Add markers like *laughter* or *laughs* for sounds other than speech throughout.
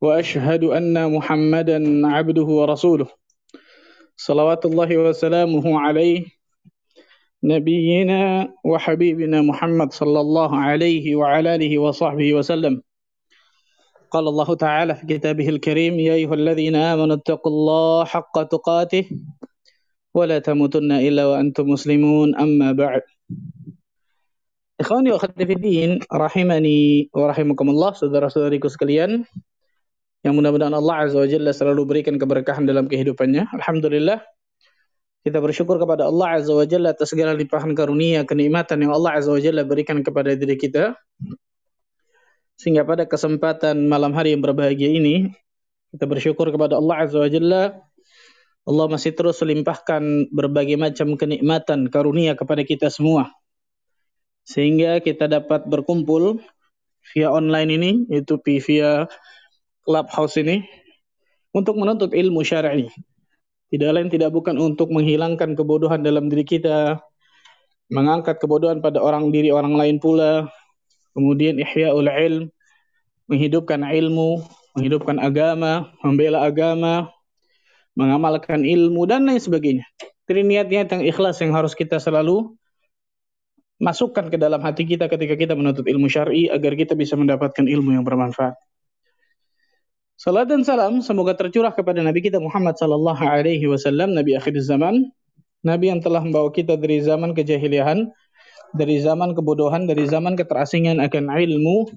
وأشهد أن محمدا عبده ورسوله. صلوات الله وسلامه عليه نبينا وحبيبنا محمد صلى الله عليه وعلى آله وصحبه وسلم. قال الله تعالى في كتابه الكريم يا أيها الذين آمنوا اتقوا الله حق تقاته ولا تموتن إلا وأنتم مسلمون أما بعد. Ikhwani wa khatifiddin, rahimani wa rahimakumullah, saudara-saudariku sekalian, yang mudah-mudahan Allah Azza wa Jalla selalu berikan keberkahan dalam kehidupannya. Alhamdulillah, kita bersyukur kepada Allah Azza wa Jalla atas segala limpahan karunia, kenikmatan yang Allah Azza wa Jalla berikan kepada diri kita. Sehingga pada kesempatan malam hari yang berbahagia ini, kita bersyukur kepada Allah Azza wa Jalla Allah masih terus melimpahkan berbagai macam kenikmatan karunia kepada kita semua sehingga kita dapat berkumpul via online ini yaitu via clubhouse ini untuk menuntut ilmu syar'i. Tidak lain tidak bukan untuk menghilangkan kebodohan dalam diri kita, mengangkat kebodohan pada orang diri orang lain pula, kemudian ihya'ul ilm, menghidupkan ilmu, menghidupkan agama, membela agama, mengamalkan ilmu dan lain sebagainya. Jadi niat-niat yang ikhlas yang harus kita selalu masukkan ke dalam hati kita ketika kita menuntut ilmu syar'i agar kita bisa mendapatkan ilmu yang bermanfaat. Salat dan salam semoga tercurah kepada Nabi kita Muhammad sallallahu alaihi wasallam, Nabi akhir zaman, Nabi yang telah membawa kita dari zaman kejahiliahan, dari zaman kebodohan, dari zaman keterasingan akan ilmu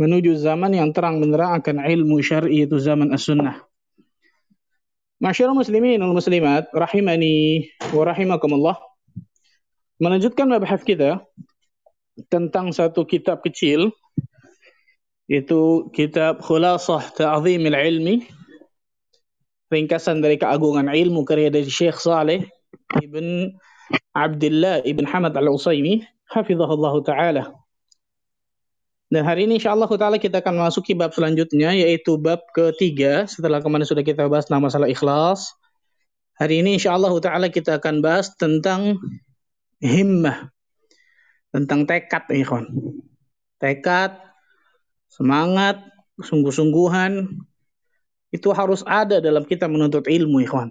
menuju zaman yang terang benderang akan ilmu syar'i itu zaman as-sunnah. Masyarakat muslimin wal muslimat rahimani wa rahimakumullah melanjutkan kita tentang satu kitab kecil yaitu kitab Khulasah Ta'zimil Ilmi ringkasan dari keagungan ilmu karya dari Syekh Saleh Ibn Abdullah Ibn Hamad Al-Usaimi hafizahullah taala. Dan hari ini insyaallah taala kita akan masuki bab selanjutnya yaitu bab ketiga setelah kemarin sudah kita bahas nama masalah ikhlas. Hari ini insyaallah taala kita akan bahas tentang himmah tentang tekad ikhwan tekad semangat sungguh-sungguhan. Itu harus ada dalam kita menuntut ilmu ikhwan.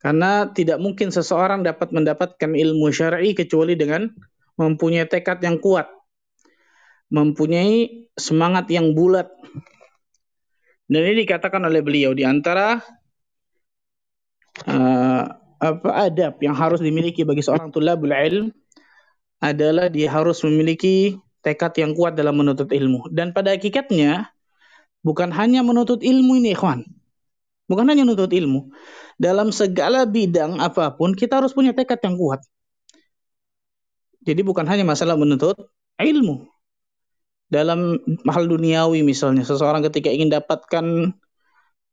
Karena tidak mungkin seseorang dapat mendapatkan ilmu syar'i kecuali dengan mempunyai tekad yang kuat mempunyai semangat yang bulat. Dan ini dikatakan oleh beliau di antara uh, apa adab yang harus dimiliki bagi seorang tulabul ilm adalah dia harus memiliki tekad yang kuat dalam menuntut ilmu. Dan pada hakikatnya bukan hanya menuntut ilmu ini, ikhwan. Bukan hanya menuntut ilmu. Dalam segala bidang apa pun kita harus punya tekad yang kuat. Jadi bukan hanya masalah menuntut ilmu. Dalam hal duniawi misalnya, seseorang ketika ingin dapatkan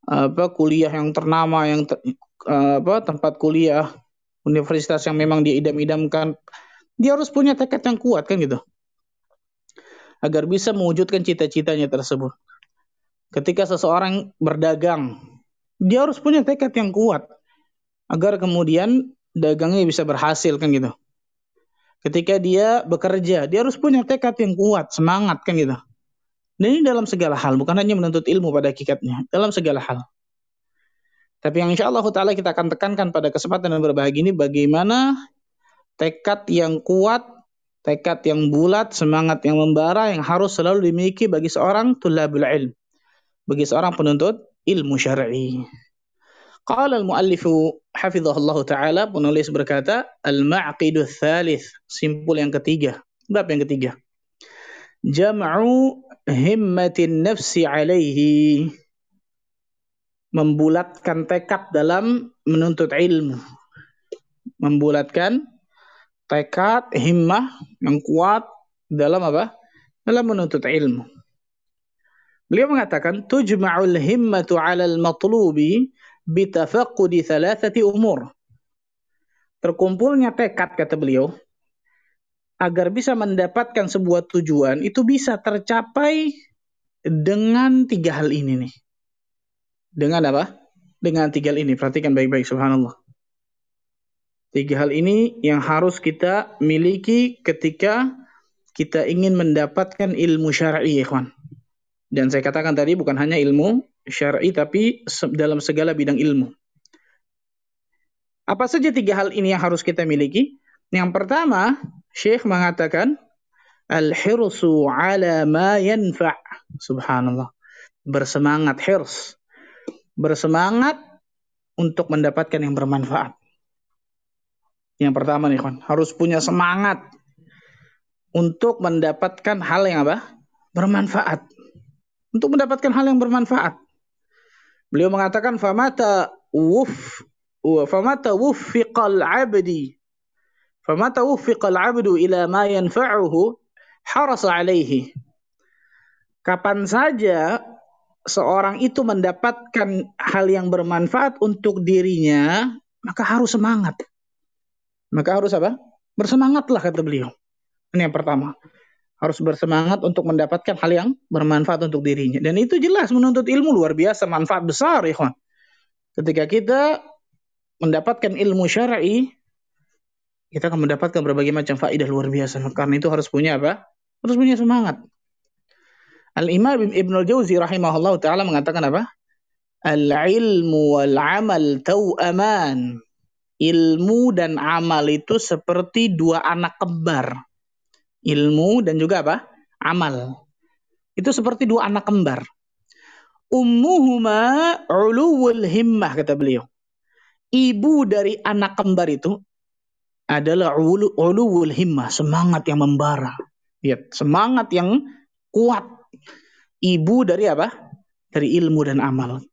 apa kuliah yang ternama yang ter, apa tempat kuliah universitas yang memang dia idam-idamkan dia harus punya tekad yang kuat kan gitu agar bisa mewujudkan cita-citanya tersebut. Ketika seseorang berdagang dia harus punya tekad yang kuat agar kemudian dagangnya bisa berhasil kan gitu. Ketika dia bekerja dia harus punya tekad yang kuat semangat kan gitu. Dan ini dalam segala hal bukan hanya menuntut ilmu pada hakikatnya dalam segala hal. Tapi yang insya Allah Ta'ala kita akan tekankan pada kesempatan yang berbahagia ini bagaimana tekad yang kuat, tekad yang bulat, semangat yang membara yang harus selalu dimiliki bagi seorang tulabul ilm. Bagi seorang penuntut ilmu syar'i. Qala al-muallifu hafizahullah ta'ala penulis berkata al-ma'qidu thalith simpul yang ketiga bab yang ketiga jam'u himmatin nafsi alaihi membulatkan tekad dalam menuntut ilmu. Membulatkan tekad, himmah yang kuat dalam apa? Dalam menuntut ilmu. Beliau mengatakan tujma'ul himmatu 'ala al-matlubi bitafaqqudi thalathati umur. Terkumpulnya tekad kata beliau agar bisa mendapatkan sebuah tujuan itu bisa tercapai dengan tiga hal ini nih. Dengan apa? Dengan tiga hal ini. Perhatikan baik-baik subhanallah. Tiga hal ini yang harus kita miliki ketika kita ingin mendapatkan ilmu syar'i, ya kawan. Dan saya katakan tadi bukan hanya ilmu syar'i tapi dalam segala bidang ilmu. Apa saja tiga hal ini yang harus kita miliki? Yang pertama, Syekh mengatakan al-hirsu ala ma yanfa'. Subhanallah. Bersemangat hirs. Bersemangat untuk mendapatkan yang bermanfaat. Yang pertama nih, kawan, harus punya semangat untuk mendapatkan hal yang apa? Bermanfaat untuk mendapatkan hal yang bermanfaat. Beliau mengatakan famata wuf famata wuffiqal 'abdi famata wuffiqal 'abdu ila ma yanfa'uhu harasa 'alaihi. Kapan saja seorang itu mendapatkan hal yang bermanfaat untuk dirinya, maka harus semangat. Maka harus apa? Bersemangatlah kata beliau. Ini yang pertama harus bersemangat untuk mendapatkan hal yang bermanfaat untuk dirinya. Dan itu jelas menuntut ilmu luar biasa, manfaat besar kawan. Ketika kita mendapatkan ilmu syar'i, kita akan mendapatkan berbagai macam faidah luar biasa. Karena itu harus punya apa? Harus punya semangat. Al-Imam Ibn al-Jauzi rahimahullah ta'ala mengatakan apa? Al-ilmu wal-amal tau'aman. Ilmu dan amal itu seperti dua anak kembar ilmu dan juga apa? Amal. Itu seperti dua anak kembar. Ummuhuma uluwul himmah kata beliau. Ibu dari anak kembar itu adalah ulu, uluwul himmah, semangat yang membara. Lihat, semangat yang kuat. Ibu dari apa? Dari ilmu dan amal.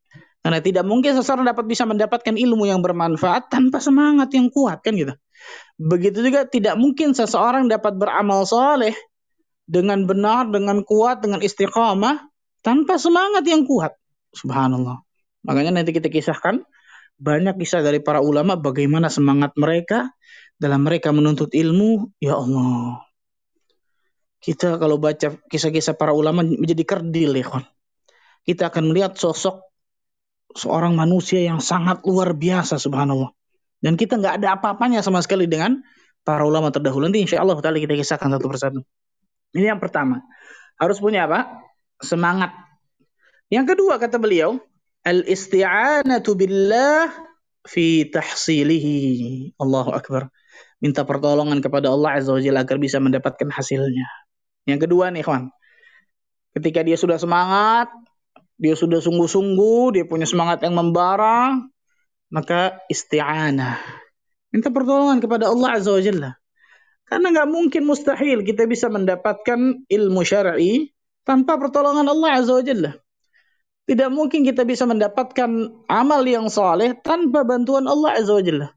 Karena tidak mungkin seseorang dapat bisa mendapatkan ilmu yang bermanfaat tanpa semangat yang kuat kan gitu. Begitu juga tidak mungkin seseorang dapat beramal soleh dengan benar, dengan kuat, dengan istiqamah tanpa semangat yang kuat. Subhanallah. Makanya nanti kita kisahkan banyak kisah dari para ulama bagaimana semangat mereka dalam mereka menuntut ilmu. Ya Allah. Kita kalau baca kisah-kisah para ulama menjadi kerdil ya kan. Kita akan melihat sosok seorang manusia yang sangat luar biasa subhanallah. Dan kita nggak ada apa-apanya sama sekali dengan para ulama terdahulu. Nanti insya Allah kita kisahkan satu persatu. Ini yang pertama. Harus punya apa? Semangat. Yang kedua kata beliau, al-isti'anatu billah fi tahsilihi. Allahu Akbar. Minta pertolongan kepada Allah Azza wa Jalla agar bisa mendapatkan hasilnya. Yang kedua nih, kawan. Ketika dia sudah semangat, dia sudah sungguh-sungguh, dia punya semangat yang membara, maka isti'anah. Minta pertolongan kepada Allah Azza wa Jalla. Karena nggak mungkin mustahil kita bisa mendapatkan ilmu syar'i tanpa pertolongan Allah Azza wa Jalla. Tidak mungkin kita bisa mendapatkan amal yang soleh tanpa bantuan Allah Azza wa Jalla.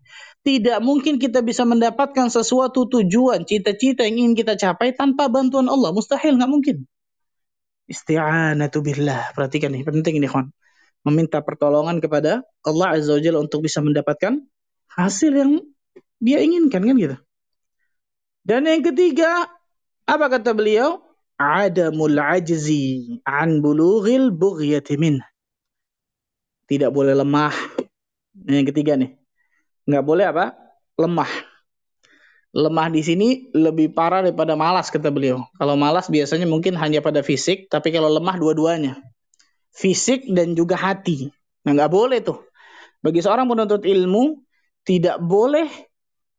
Tidak mungkin kita bisa mendapatkan sesuatu tujuan, cita-cita yang ingin kita capai tanpa bantuan Allah. Mustahil, nggak mungkin. Isti'anatu billah. Perhatikan nih, penting ini, kawan meminta pertolongan kepada Allah Azza wa Jalla untuk bisa mendapatkan hasil yang dia inginkan kan gitu. Dan yang ketiga, apa kata beliau? Adamul ajzi an bulughil bughyati min. Tidak boleh lemah. Yang ketiga nih. Nggak boleh apa? Lemah. Lemah di sini lebih parah daripada malas kata beliau. Kalau malas biasanya mungkin hanya pada fisik, tapi kalau lemah dua-duanya fisik dan juga hati. Nah, nggak boleh tuh. Bagi seorang penuntut ilmu, tidak boleh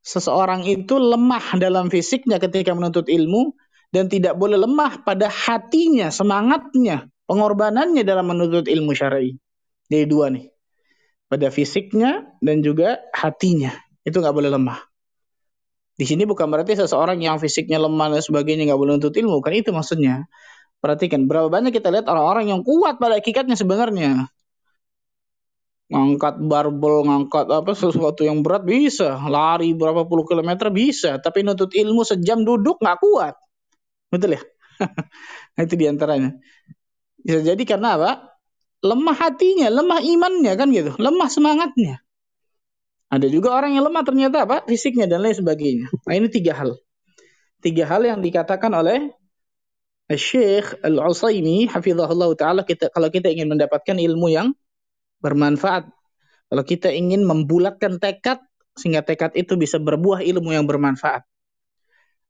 seseorang itu lemah dalam fisiknya ketika menuntut ilmu dan tidak boleh lemah pada hatinya, semangatnya, pengorbanannya dalam menuntut ilmu syar'i. Jadi dua nih. Pada fisiknya dan juga hatinya. Itu nggak boleh lemah. Di sini bukan berarti seseorang yang fisiknya lemah dan sebagainya nggak boleh menuntut ilmu. Kan itu maksudnya. Perhatikan, berapa banyak kita lihat orang-orang yang kuat pada hakikatnya sebenarnya. Ngangkat barbel, ngangkat apa sesuatu yang berat bisa. Lari berapa puluh kilometer bisa. Tapi nutut ilmu sejam duduk nggak kuat. Betul ya? *laughs* nah, itu di antaranya. Bisa jadi karena apa? Lemah hatinya, lemah imannya kan gitu, lemah semangatnya. Ada juga orang yang lemah ternyata apa? Fisiknya dan lain sebagainya. Nah ini tiga hal. Tiga hal yang dikatakan oleh Syekh Al-Usaimi hafizahullah taala kita kalau kita ingin mendapatkan ilmu yang bermanfaat. Kalau kita ingin membulatkan tekad sehingga tekad itu bisa berbuah ilmu yang bermanfaat.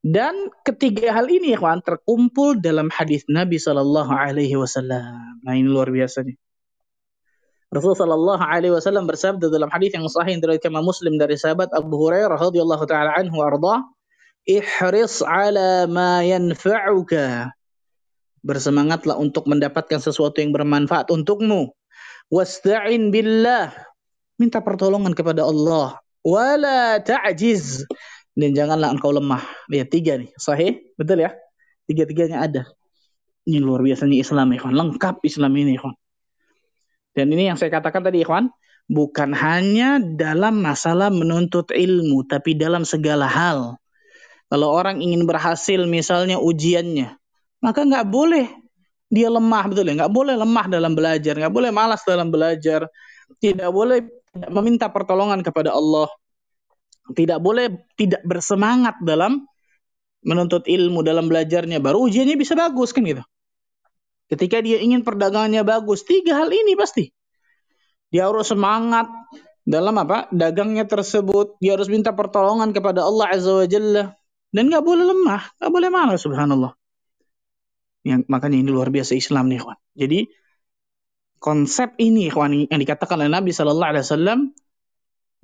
Dan ketiga hal ini, ikhwan, terkumpul dalam hadis Nabi Shallallahu Alaihi Wasallam. Nah ini luar biasa nih. Rasulullah Shallallahu Alaihi Wasallam bersabda dalam hadis yang sahih dari Imam Muslim dari sahabat Abu Hurairah radhiyallahu taala anhu arda, ihris ala ma yanfa'uka. Bersemangatlah untuk mendapatkan sesuatu yang bermanfaat untukmu. Wasta'in billah. Minta pertolongan kepada Allah. Wala ta'jiz dan janganlah engkau lemah. Lihat tiga nih, sahih, betul ya? Tiga-tiganya ada. Ini luar biasanya Islam, ikhwan. Lengkap Islam ini, ikhwan. Dan ini yang saya katakan tadi, ikhwan, bukan hanya dalam masalah menuntut ilmu, tapi dalam segala hal. Kalau orang ingin berhasil misalnya ujiannya, maka nggak boleh dia lemah betul ya, nggak boleh lemah dalam belajar, nggak boleh malas dalam belajar, tidak boleh meminta pertolongan kepada Allah, tidak boleh tidak bersemangat dalam menuntut ilmu dalam belajarnya. Baru ujiannya bisa bagus kan gitu ketika dia ingin perdagangannya bagus tiga hal ini pasti. Dia harus semangat dalam apa? Dagangnya tersebut. Dia harus minta pertolongan kepada Allah azza wa jalla. Dan nggak boleh lemah nggak boleh malas subhanallah. Yang makanya ini luar biasa Islam nih kawan jadi konsep ini kawan yang dikatakan oleh Nabi Shallallahu Alaihi Wasallam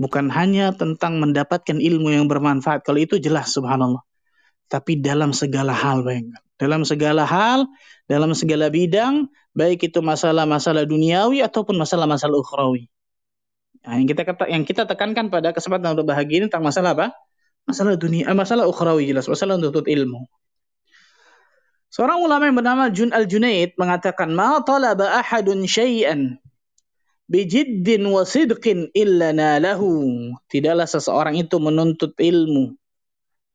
bukan hanya tentang mendapatkan ilmu yang bermanfaat. Kalau itu jelas subhanallah. Tapi dalam segala hal bayangkan. Dalam segala hal, dalam segala bidang, baik itu masalah-masalah duniawi ataupun masalah-masalah ukhrawi. Nah, yang kita kata, yang kita tekankan pada kesempatan untuk bahagia ini tentang masalah apa? Masalah dunia, eh, masalah ukhrawi jelas, masalah untuk ilmu. Seorang ulama yang bernama Jun Al-Junaid mengatakan, "Ma talaba ahadun syai'an bijiddin wa sidqin illa nalahu. Tidaklah seseorang itu menuntut ilmu.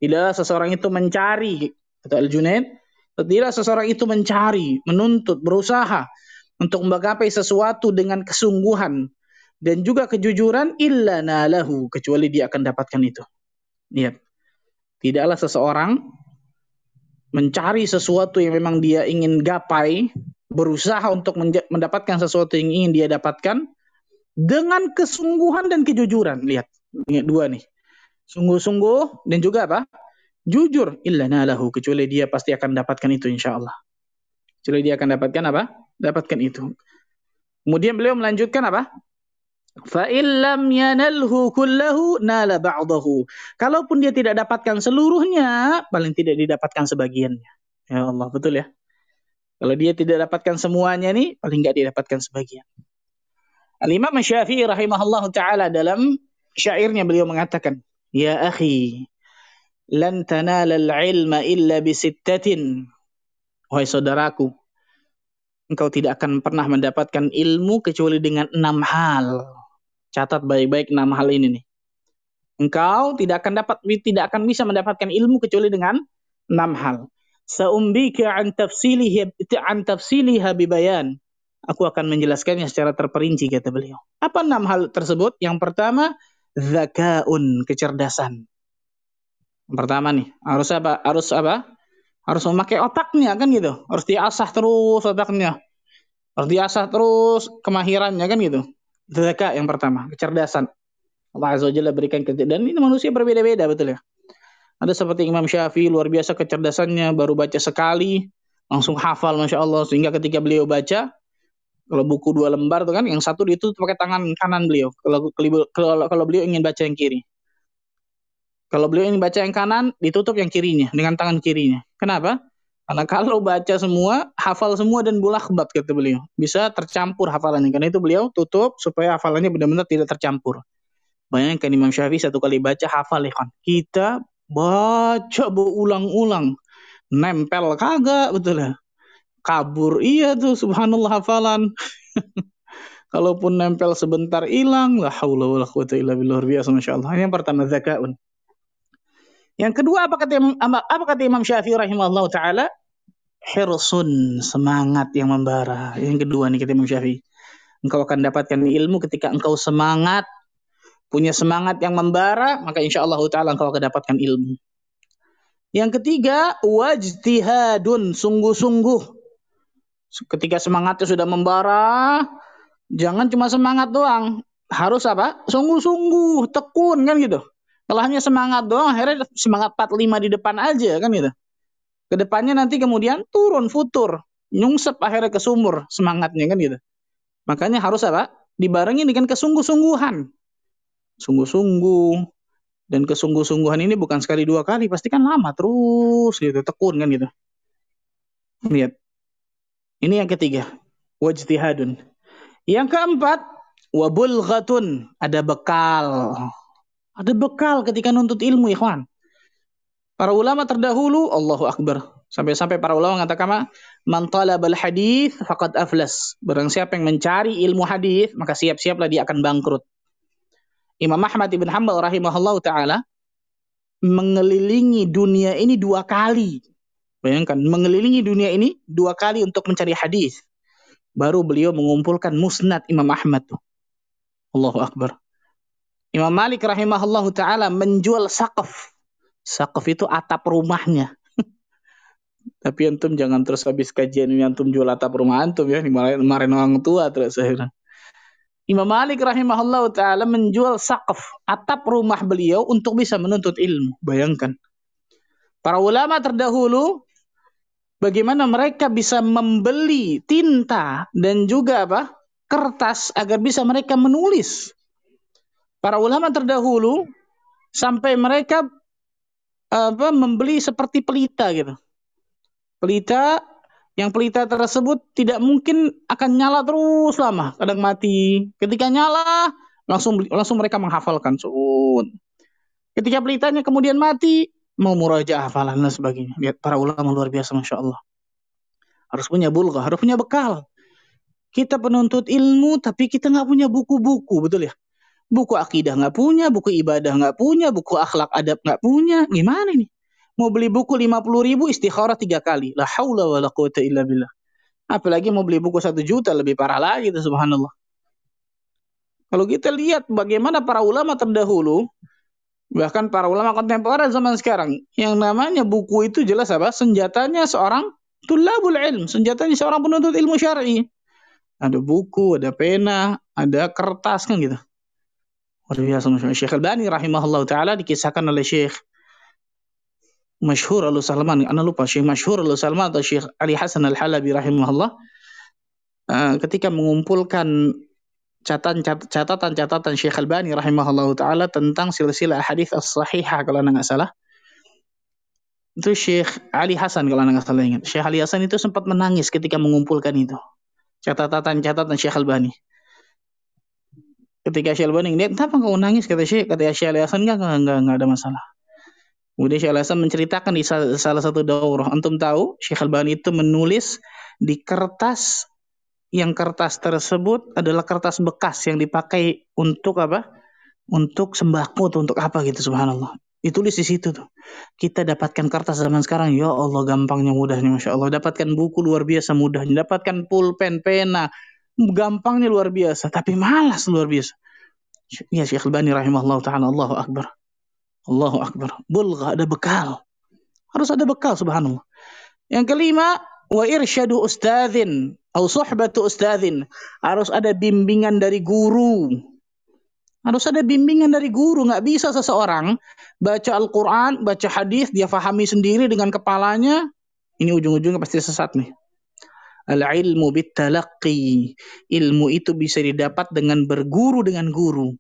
Tidaklah seseorang itu mencari, kata Al-Junaid, tidaklah seseorang itu mencari, menuntut, berusaha untuk menggapai sesuatu dengan kesungguhan dan juga kejujuran illa nalahu, kecuali dia akan dapatkan itu. Lihat. Tidaklah seseorang mencari sesuatu yang memang dia ingin gapai berusaha untuk mendapatkan sesuatu yang ingin dia dapatkan dengan kesungguhan dan kejujuran. Lihat, dua nih. Sungguh-sungguh dan juga apa? Jujur. Illa nalahu. Kecuali dia pasti akan dapatkan itu insya Allah. Kecuali dia akan dapatkan apa? Dapatkan itu. Kemudian beliau melanjutkan apa? Fa'illam yanalhu kullahu nala ba'dahu. Kalaupun dia tidak dapatkan seluruhnya, paling tidak didapatkan sebagiannya. Ya Allah, betul ya? Kalau dia tidak dapatkan semuanya nih, paling nggak didapatkan sebagian. Al-Imam Syafi'i rahimahullah ta'ala dalam syairnya beliau mengatakan, Ya akhi, lan tanala al-ilma illa bisittatin. Wahai saudaraku, engkau tidak akan pernah mendapatkan ilmu kecuali dengan enam hal. Catat baik-baik enam hal ini nih. Engkau tidak akan dapat tidak akan bisa mendapatkan ilmu kecuali dengan enam hal. Saumbika an tafsilihi an tafsiliha bibayan. Aku akan menjelaskannya secara terperinci kata beliau. Apa enam hal tersebut? Yang pertama, zakaun, kecerdasan. Pertama nih, harus apa? Harus apa? Harus memakai otaknya kan gitu. Harus diasah terus otaknya. Harus diasah terus kemahirannya kan gitu. Zaka yang pertama, kecerdasan. Allah Azza wa Jalla berikan kecerdasan. Dan ini manusia berbeda-beda betul ya. Ada seperti Imam Syafi'i luar biasa kecerdasannya, baru baca sekali langsung hafal masya Allah sehingga ketika beliau baca kalau buku dua lembar tuh kan yang satu itu pakai tangan kanan beliau. Kalau kalau kalau beliau ingin baca yang kiri. Kalau beliau ingin baca yang kanan ditutup yang kirinya dengan tangan kirinya. Kenapa? Karena kalau baca semua hafal semua dan bulakbat kata beliau. Bisa tercampur hafalannya. Karena itu beliau tutup supaya hafalannya benar-benar tidak tercampur. Bayangkan Imam Syafi'i satu kali baca hafal ya kan? Kita baca berulang-ulang. Nempel kagak betul ya kabur iya tuh subhanallah hafalan *laughs* kalaupun nempel sebentar hilang la haula wala quwata illa billah biasa masyaallah yang pertama zakaun yang kedua apa kata apa kata Imam Syafi'i rahimahullah taala hirsun, semangat yang membara. Yang kedua nih kata Imam Syafi'i. Engkau akan dapatkan ilmu ketika engkau semangat, punya semangat yang membara, maka insya Allah Ta'ala engkau akan dapatkan ilmu. Yang ketiga, wajtihadun, sungguh-sungguh. Ketika semangatnya sudah membara, jangan cuma semangat doang. Harus apa? Sungguh-sungguh, tekun kan gitu. Kalau hanya semangat doang, akhirnya semangat 45 di depan aja kan gitu. Ke depannya nanti kemudian turun, futur, nyungsep akhirnya ke sumur semangatnya kan gitu. Makanya harus apa? Dibarengi dengan kesungguh-sungguhan. Sungguh-sungguh. Dan kesungguh-sungguhan ini bukan sekali dua kali, pasti kan lama terus gitu, tekun kan gitu. Lihat. Ini yang ketiga. Wajtihadun. Yang keempat, wabulghatun. Ada bekal. Ada bekal ketika nuntut ilmu, ikhwan. Para ulama terdahulu, Allahu Akbar. Sampai-sampai para ulama mengatakan, Man talabal hadith faqad aflas. Barang siapa yang mencari ilmu hadith, maka siap-siaplah dia akan bangkrut. Imam Ahmad ibn Hanbal rahimahullah taala mengelilingi dunia ini dua kali. Bayangkan, mengelilingi dunia ini dua kali untuk mencari hadis. Baru beliau mengumpulkan musnad Imam Ahmad. Allahu Akbar. Imam Malik rahimahullah taala menjual sakaf. Sakaf itu atap rumahnya. *laughs* Tapi antum jangan terus habis kajian ini antum jual atap rumah antum ya, dimarahin orang tua terus akhirnya. Imam Malik rahimahullah taala menjual sakaf atap rumah beliau untuk bisa menuntut ilmu. Bayangkan. Para ulama terdahulu bagaimana mereka bisa membeli tinta dan juga apa? kertas agar bisa mereka menulis. Para ulama terdahulu sampai mereka apa membeli seperti pelita gitu pelita yang pelita tersebut tidak mungkin akan nyala terus lama, kadang mati. Ketika nyala, langsung langsung mereka menghafalkan. Sun. Ketika pelitanya kemudian mati, mau muraja hafalan dan sebagainya. Lihat para ulama luar biasa, masya Allah. Harus punya bulga, harus punya bekal. Kita penuntut ilmu, tapi kita nggak punya buku-buku, betul ya? Buku akidah nggak punya, buku ibadah nggak punya, buku akhlak adab nggak punya. Gimana ini? Mau beli buku 50 ribu istikharah tiga kali. La haula wa la quwata illa billah. Apalagi mau beli buku satu juta lebih parah lagi itu subhanallah. Kalau kita lihat bagaimana para ulama terdahulu, bahkan para ulama kontemporer zaman sekarang, yang namanya buku itu jelas apa? Senjatanya seorang tulabul ilm, senjatanya seorang penuntut ilmu syar'i. Ada buku, ada pena, ada kertas kan gitu. Luar biasa Syekh Al-Bani rahimahullah taala dikisahkan oleh Syekh masyhur Al Salman, anda lupa Syekh masyhur Al Salman atau Syekh Ali Hasan Al Halabi rahimahullah uh, ketika mengumpulkan catatan-catatan Syekh Al-Bani rahimahullah taala tentang silsilah hadis as-sahihah kalau anda nggak salah. Itu Syekh Ali Hasan kalau anda nggak salah ingat. Syekh Ali Hasan itu sempat menangis ketika mengumpulkan itu. Catatan-catatan Syekh Al-Bani. Ketika Syekh Al-Bani lihat, kenapa kau nangis? Kata Syekh, kata Syekh Ali Hasan, enggak, enggak, enggak, ada masalah. Kemudian Syekh Al-Hasan menceritakan di salah satu daurah. Antum tahu Syekh Al-Bani itu menulis di kertas yang kertas tersebut adalah kertas bekas yang dipakai untuk apa? Untuk sembako atau untuk apa gitu subhanallah. Ditulis di situ tuh. Kita dapatkan kertas zaman sekarang, ya Allah gampangnya mudahnya Masya Allah. Dapatkan buku luar biasa mudahnya. Dapatkan pulpen, pena, gampangnya luar biasa. Tapi malas luar biasa. Ya Syekh Al-Bani rahimahullah ta'ala, Allahu Akbar. Allahu Akbar. Bulgha ada bekal. Harus ada bekal subhanallah. Yang kelima, wa irsyadu ustadzin atau suhbatu ustadzin. Harus ada bimbingan dari guru. Harus ada bimbingan dari guru. Nggak bisa seseorang baca Al-Quran, baca hadis, dia fahami sendiri dengan kepalanya. Ini ujung-ujungnya pasti sesat nih. Al-ilmu bitalaqi. Ilmu itu bisa didapat dengan berguru dengan guru.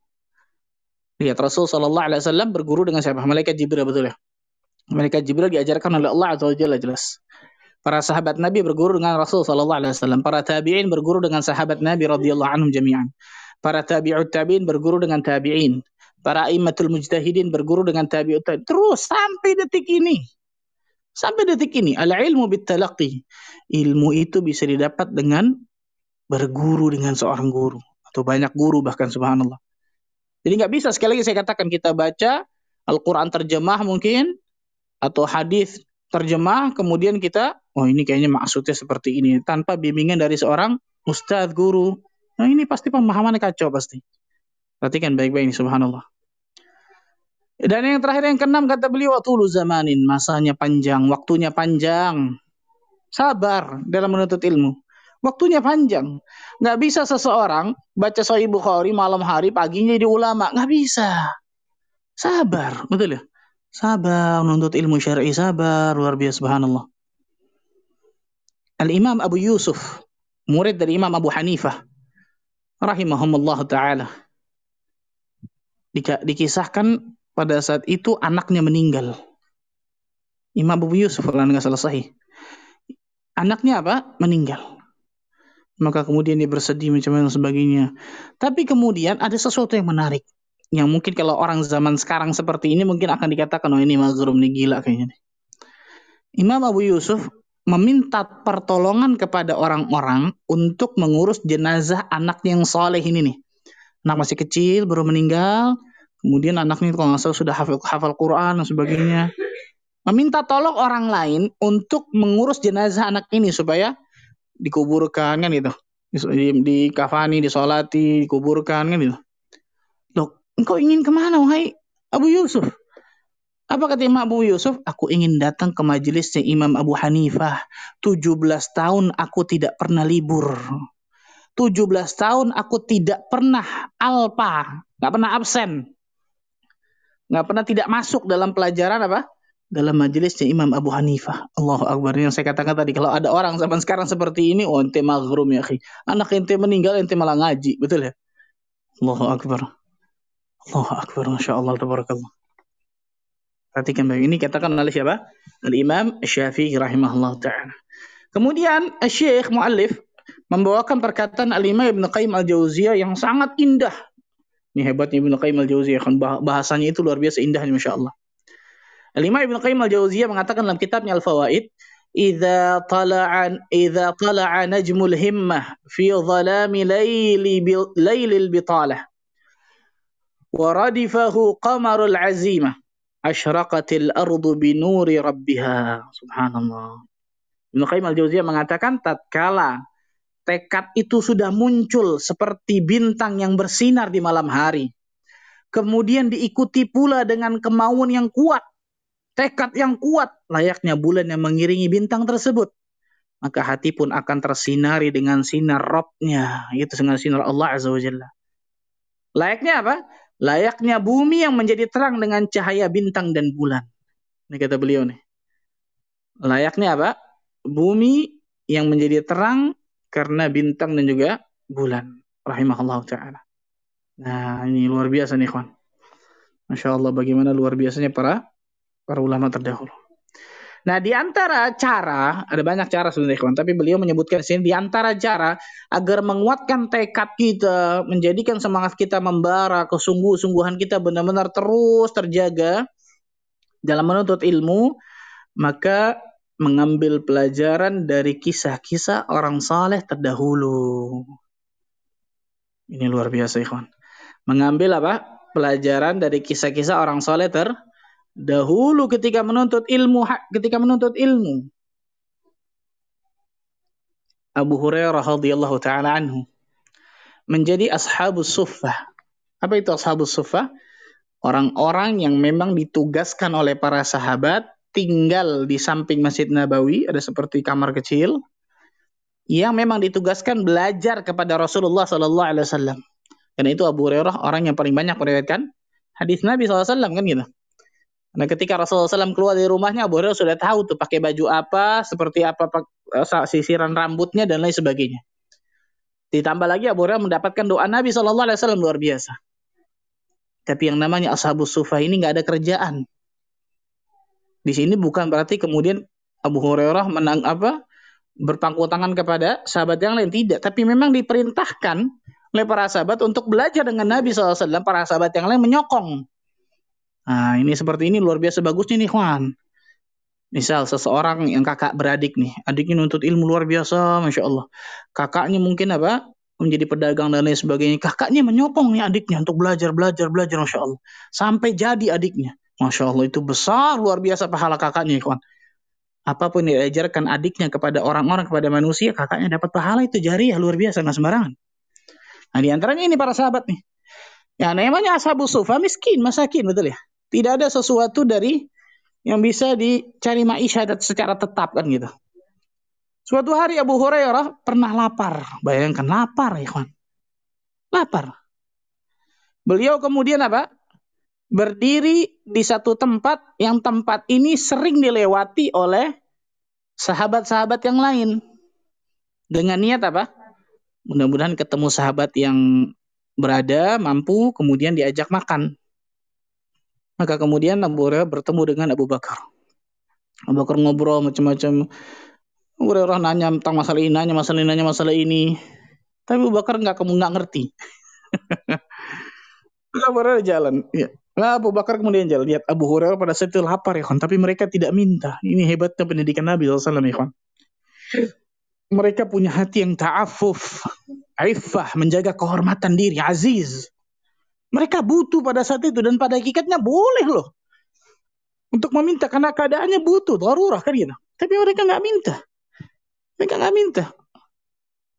Lihat Rasul Shallallahu Alaihi Wasallam berguru dengan siapa? Malaikat Jibril betul ya? Malaikat Jibril diajarkan oleh Allah Azza Wajalla jelas. Para sahabat Nabi berguru dengan Rasul Shallallahu Alaihi Wasallam. Para tabiin berguru dengan sahabat Nabi radhiyallahu anhum jami'an. Para tabi'ut tabiin berguru dengan tabi'in. Para immatul mujtahidin berguru dengan tabi'ut tabi'in. Terus sampai detik ini. Sampai detik ini. Al-ilmu bitalaqi. Ilmu itu bisa didapat dengan berguru dengan seorang guru. Atau banyak guru bahkan subhanallah. Jadi nggak bisa sekali lagi saya katakan kita baca Al-Quran terjemah mungkin atau hadis terjemah kemudian kita Oh ini kayaknya maksudnya seperti ini. Tanpa bimbingan dari seorang ustadz, guru. Nah ini pasti pemahamannya kacau pasti. Perhatikan baik-baik ini subhanallah. Dan yang terakhir yang keenam kata beliau tulu zamanin, masanya panjang, waktunya panjang. Sabar dalam menuntut ilmu. Waktunya panjang. Nggak bisa seseorang baca Sahih Bukhari malam hari, paginya jadi ulama. Nggak bisa. Sabar, betul ya? Sabar menuntut ilmu syar'i, sabar luar biasa subhanallah. Al-Imam Abu Yusuf, murid dari Imam Abu Hanifah rahimahumullah taala. Dikisahkan pada saat itu anaknya meninggal. Imam Abu Yusuf kalau nggak salah sahih. Anaknya apa? Meninggal. Maka kemudian dia bersedih macam dan sebagainya. Tapi kemudian ada sesuatu yang menarik. Yang mungkin kalau orang zaman sekarang seperti ini mungkin akan dikatakan, oh ini mazrum, ini gila kayaknya. Imam Abu Yusuf meminta pertolongan kepada orang-orang untuk mengurus jenazah anak yang soleh ini nih. Anak masih kecil, baru meninggal, Kemudian anaknya kalau nggak salah sudah hafal, hafal Quran dan sebagainya. Meminta tolong orang lain untuk mengurus jenazah anak ini supaya dikuburkan kan gitu. Di, di kafani, disolati, dikuburkan kan gitu. Loh, engkau ingin ke mana wahai Abu Yusuf? Apa kata Imam Abu Yusuf? Aku ingin datang ke majelisnya Imam Abu Hanifah. 17 tahun aku tidak pernah libur. 17 tahun aku tidak pernah alpa, nggak pernah absen nggak pernah tidak masuk dalam pelajaran apa? Dalam majelisnya Imam Abu Hanifah. Allahu Akbar. Yang saya katakan tadi, kalau ada orang zaman sekarang seperti ini, oh ente maghrum ya khi. Anak ente meninggal, ente malah ngaji. Betul ya? Allahu Akbar. Allahu Akbar. Masya Allah. Tabarakallah. Perhatikan baik. Ini katakan oleh siapa? Al-Imam Syafi'i rahimahullah ta'ala. Kemudian Syekh Mu'allif membawakan perkataan Al-Imam Ibn Qayyim Al-Jauziyah yang sangat indah ini hebatnya Ibnu Qayyim al-Jauziyah kan bahasanya itu luar biasa indahnya Masya Allah. Al-Imam Ibnu Qayyim al-Jauziyah mengatakan dalam kitabnya Al-Fawaid, "Idza tala'a idza tala'a najmul himmah fi dhalami layli laylil bitalah wa radifahu qamarul azimah asyraqatil ardu binuri rabbiha." Subhanallah. Ibnu Qayyim al-Jauziyah mengatakan tatkala tekad itu sudah muncul seperti bintang yang bersinar di malam hari. Kemudian diikuti pula dengan kemauan yang kuat, tekad yang kuat, layaknya bulan yang mengiringi bintang tersebut. Maka hati pun akan tersinari dengan sinar robnya, yaitu dengan sinar Allah Azza wa Jalla. Layaknya apa? Layaknya bumi yang menjadi terang dengan cahaya bintang dan bulan. Ini kata beliau nih. Layaknya apa? Bumi yang menjadi terang karena bintang dan juga bulan. Rahimahullah ta'ala. Nah, ini luar biasa nih, kawan. Masya Allah, bagaimana luar biasanya para para ulama terdahulu. Nah, di antara cara, ada banyak cara sebenarnya, kawan. Tapi beliau menyebutkan di sini, di antara cara agar menguatkan tekad kita, menjadikan semangat kita membara, kesungguh-sungguhan kita benar-benar terus terjaga dalam menuntut ilmu, maka mengambil pelajaran dari kisah-kisah orang saleh terdahulu. Ini luar biasa, ikhwan. Mengambil apa? Pelajaran dari kisah-kisah orang saleh terdahulu ketika menuntut ilmu, ketika menuntut ilmu. Abu Hurairah radhiyallahu taala anhu menjadi ashabus suffah. Apa itu ashabus suffah? Orang-orang yang memang ditugaskan oleh para sahabat tinggal di samping Masjid Nabawi, ada seperti kamar kecil yang memang ditugaskan belajar kepada Rasulullah Sallallahu Alaihi Wasallam. Karena itu Abu Hurairah orang yang paling banyak meriwayatkan hadis Nabi SAW kan gitu. Nah ketika Rasulullah SAW keluar dari rumahnya Abu Hurairah sudah tahu tuh pakai baju apa, seperti apa eh, sisiran rambutnya dan lain sebagainya. Ditambah lagi Abu Hurairah mendapatkan doa Nabi SAW luar biasa. Tapi yang namanya Ashabus Sufah ini nggak ada kerjaan. Di sini bukan berarti kemudian Abu Hurairah menang apa berpangku tangan kepada sahabat yang lain tidak, tapi memang diperintahkan oleh para sahabat untuk belajar dengan Nabi SAW. Para sahabat yang lain menyokong. Nah, ini seperti ini luar biasa bagusnya nih, Juan. Misal seseorang yang kakak beradik nih, adiknya nuntut ilmu luar biasa, masya Allah. Kakaknya mungkin apa? menjadi pedagang dan lain sebagainya. Kakaknya menyokong nih adiknya untuk belajar, belajar, belajar, masya Allah. Sampai jadi adiknya. Masya Allah itu besar luar biasa pahala kakaknya kawan. apa pun yang diajarkan adiknya kepada orang-orang kepada manusia kakaknya dapat pahala itu jari ya luar biasa nggak sembarangan nah di antaranya ini para sahabat nih ya namanya ashabu sufa miskin masakin betul ya tidak ada sesuatu dari yang bisa dicari maisha secara tetap kan gitu suatu hari Abu Hurairah pernah lapar bayangkan lapar ya kawan lapar beliau kemudian apa berdiri di satu tempat yang tempat ini sering dilewati oleh sahabat-sahabat yang lain. Dengan niat apa? Mudah-mudahan ketemu sahabat yang berada, mampu, kemudian diajak makan. Maka kemudian Abu Hurairah bertemu dengan Abu Bakar. Abu Bakar ngobrol macam-macam. Abu Hurairah nanya tentang masalah ini, nanya masalah ini, nanya masalah ini. Tapi Abu Bakar nggak kamu nggak ngerti. *laughs* Abu Hurairah jalan. Ya. Nah, Abu Bakar kemudian jalan. Lihat Abu Hurairah pada saat itu lapar ya, tapi mereka tidak minta. Ini hebatnya pendidikan Nabi SAW ya, Mereka punya hati yang ta'afuf, aifah, menjaga kehormatan diri, aziz. Mereka butuh pada saat itu dan pada hakikatnya boleh loh. Untuk meminta karena keadaannya butuh, darurah kan gitu. Tapi mereka nggak minta. Mereka nggak minta.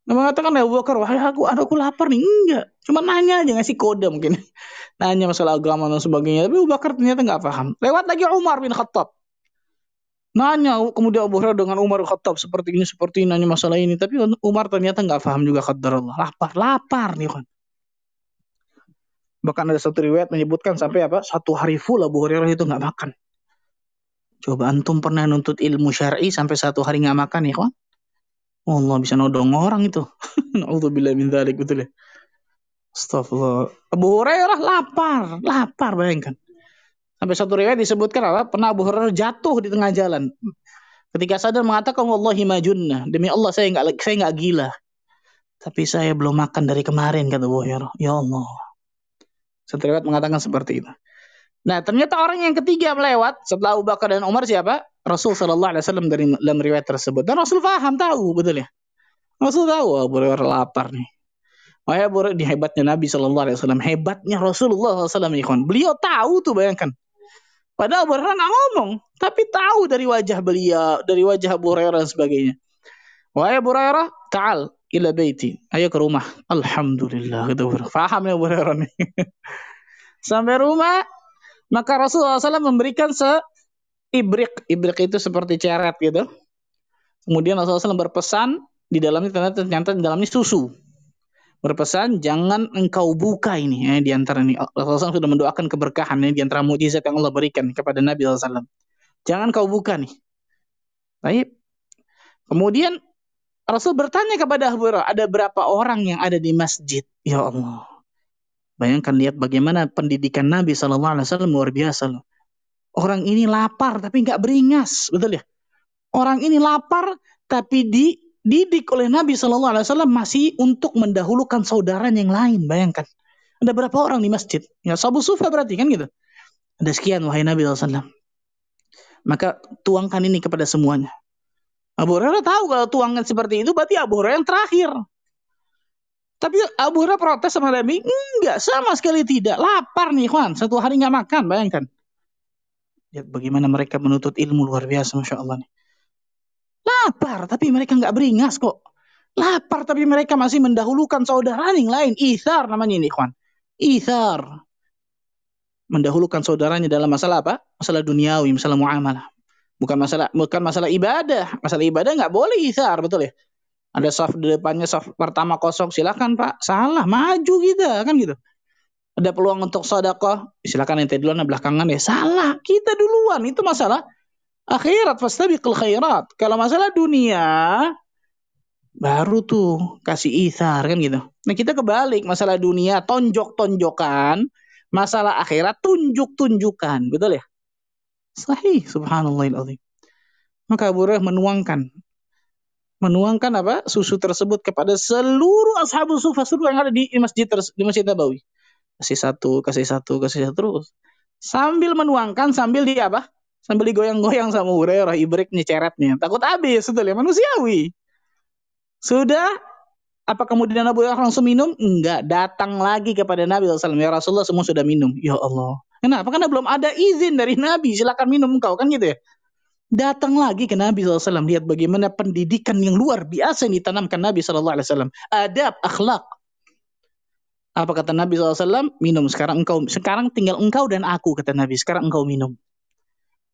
Nah, mengatakan ya Abu Bakar, wah aku, aku lapar nih. Enggak. Cuma nanya aja, ngasih kode mungkin. *laughs* Nanya masalah agama dan sebagainya. Tapi Abu Bakar ternyata nggak paham. Lewat lagi Umar bin Khattab. Nanya kemudian Abu Hurairah dengan Umar bin Khattab seperti ini, seperti ini, nanya masalah ini. Tapi Umar ternyata nggak paham juga Allah. Lapar, lapar nih kan. Bahkan ada satu riwayat menyebutkan sampai apa? Satu hari full Abu Hurairah itu nggak makan. Coba antum pernah nuntut ilmu syar'i sampai satu hari nggak makan ya kan? Oh Allah bisa nodong orang itu. *laughs* Nauzubillah min dzalik betul ya. Astagfirullah. Abu Hurairah lapar, lapar bayangkan. Sampai satu riwayat disebutkan apa? Pernah Abu Hurairah jatuh di tengah jalan. Ketika sadar mengatakan Wallahi majunna. Demi Allah saya nggak saya nggak gila. Tapi saya belum makan dari kemarin kata Abu Hurairah. Ya Allah. Satu mengatakan seperti itu. Nah, ternyata orang yang ketiga melewat setelah Abu Bakar dan Umar siapa? Rasul Shallallahu Alaihi Wasallam dari dalam riwayat tersebut. Dan Rasul paham tahu betul ya. Rasul tahu Abu Hurairah lapar nih. Wahai Abu Hurairah hebatnya Nabi Shallallahu Alaihi Wasallam, hebatnya Rasulullah SAW ikhwan. Beliau tahu tuh bayangkan. Padahal Abu Hurairah nggak ngomong, tapi tahu dari wajah beliau, dari wajah Abu Hurairah dan sebagainya. Wahai Abu Hurairah, ta'al ila baiti. Ayo ke rumah. Alhamdulillah. Gitu. Faham ya Abu Hurairah. *laughs* Sampai rumah, maka Rasulullah SAW memberikan se ibrik. Ibrik itu seperti ceret gitu. Kemudian Rasulullah SAW berpesan di dalamnya ternyata, ternyata di dalamnya susu. Berpesan jangan engkau buka ini ya, di antara ini. Rasulullah SAW sudah mendoakan keberkahan ini di antara mujizat yang Allah berikan kepada Nabi SAW. Jangan kau buka nih. Baik. Kemudian Rasul bertanya kepada Abu Hurairah, ada berapa orang yang ada di masjid? Ya Allah. Bayangkan lihat bagaimana pendidikan Nabi Shallallahu Wasallam luar biasa loh. Orang ini lapar tapi nggak beringas, betul ya? Orang ini lapar tapi dididik oleh Nabi Shallallahu Alaihi Wasallam masih untuk mendahulukan saudara yang lain. Bayangkan ada berapa orang di masjid? Ya sabu sufa berarti kan gitu. Ada sekian wahai Nabi SAW. Maka tuangkan ini kepada semuanya. Abu Hurairah tahu kalau tuangan seperti itu berarti Abu Hurairah yang terakhir. Tapi Abu Hurairah protes sama Nabi, enggak, sama sekali tidak. Lapar nih, Juan. Satu hari nggak makan, bayangkan. Lihat bagaimana mereka menuntut ilmu luar biasa, Masya Allah. Nih. Lapar, tapi mereka nggak beringas kok. Lapar, tapi mereka masih mendahulukan saudara yang lain. Ithar namanya ini, Juan. Ithar. Mendahulukan saudaranya dalam masalah apa? Masalah duniawi, masalah muamalah. Bukan masalah bukan masalah ibadah. Masalah ibadah nggak boleh ithar, betul ya? Ada soft di depannya soft pertama kosong, silakan Pak. Salah, maju kita kan gitu. Ada peluang untuk sodakoh, silakan ente duluan belakangan ya. Salah, kita duluan. Itu masalah akhirat fastabiqul khairat. Kalau masalah dunia baru tuh kasih ithar kan gitu. Nah, kita kebalik, masalah dunia tonjok-tonjokan, masalah akhirat tunjuk-tunjukkan, betul ya? Sahih, subhanallahilazim. Maka Abu Hurairah menuangkan menuangkan apa? Susu tersebut kepada seluruh ashabul sufa seluruh yang ada di masjid di masjid Nabawi. Kasih satu kasih satu kasih satu terus. Sambil menuangkan sambil di apa? Sambil digoyang-goyang sama Hurairah ibriknya ceretnya. Takut habis sudah ya? Manusiawi. Sudah? Apa kemudian Abu Hurairah langsung minum? Enggak datang lagi kepada Nabi SAW ya Rasulullah semua sudah minum. Ya Allah kenapa karena belum ada izin dari *laughs* Nabi silakan minum engkau kan gitu ya Datang lagi ke Nabi SAW. Lihat bagaimana pendidikan yang luar biasa yang ditanamkan Nabi SAW. Adab, akhlak. Apa kata Nabi SAW? Minum. Sekarang engkau, sekarang tinggal engkau dan aku, kata Nabi. Sekarang engkau minum.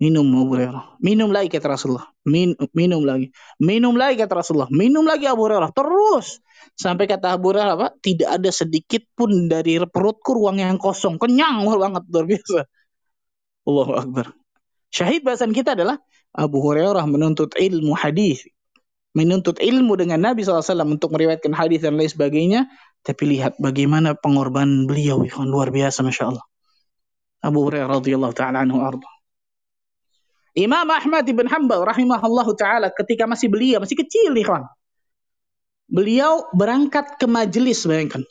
Minum Abu Hurairah. Minum lagi kata Rasulullah. Min, minum lagi. Minum lagi kata Rasulullah. Minum lagi Abu Hurairah. Terus. Sampai kata Abu Hurairah apa? Tidak ada sedikit pun dari perutku ruang yang kosong. Kenyang banget. Luar biasa. Allahu Akbar. Syahid bahasan kita adalah Abu Hurairah menuntut ilmu hadis, menuntut ilmu dengan Nabi SAW untuk meriwayatkan hadis dan lain sebagainya. Tapi lihat bagaimana pengorbanan beliau, luar biasa, masya Allah. Abu Hurairah radhiyallahu taala anhu arba. Imam Ahmad ibn Hanbal rahimahullah taala ketika masih beliau masih kecil nih kawan. Beliau berangkat ke majelis bayangkan.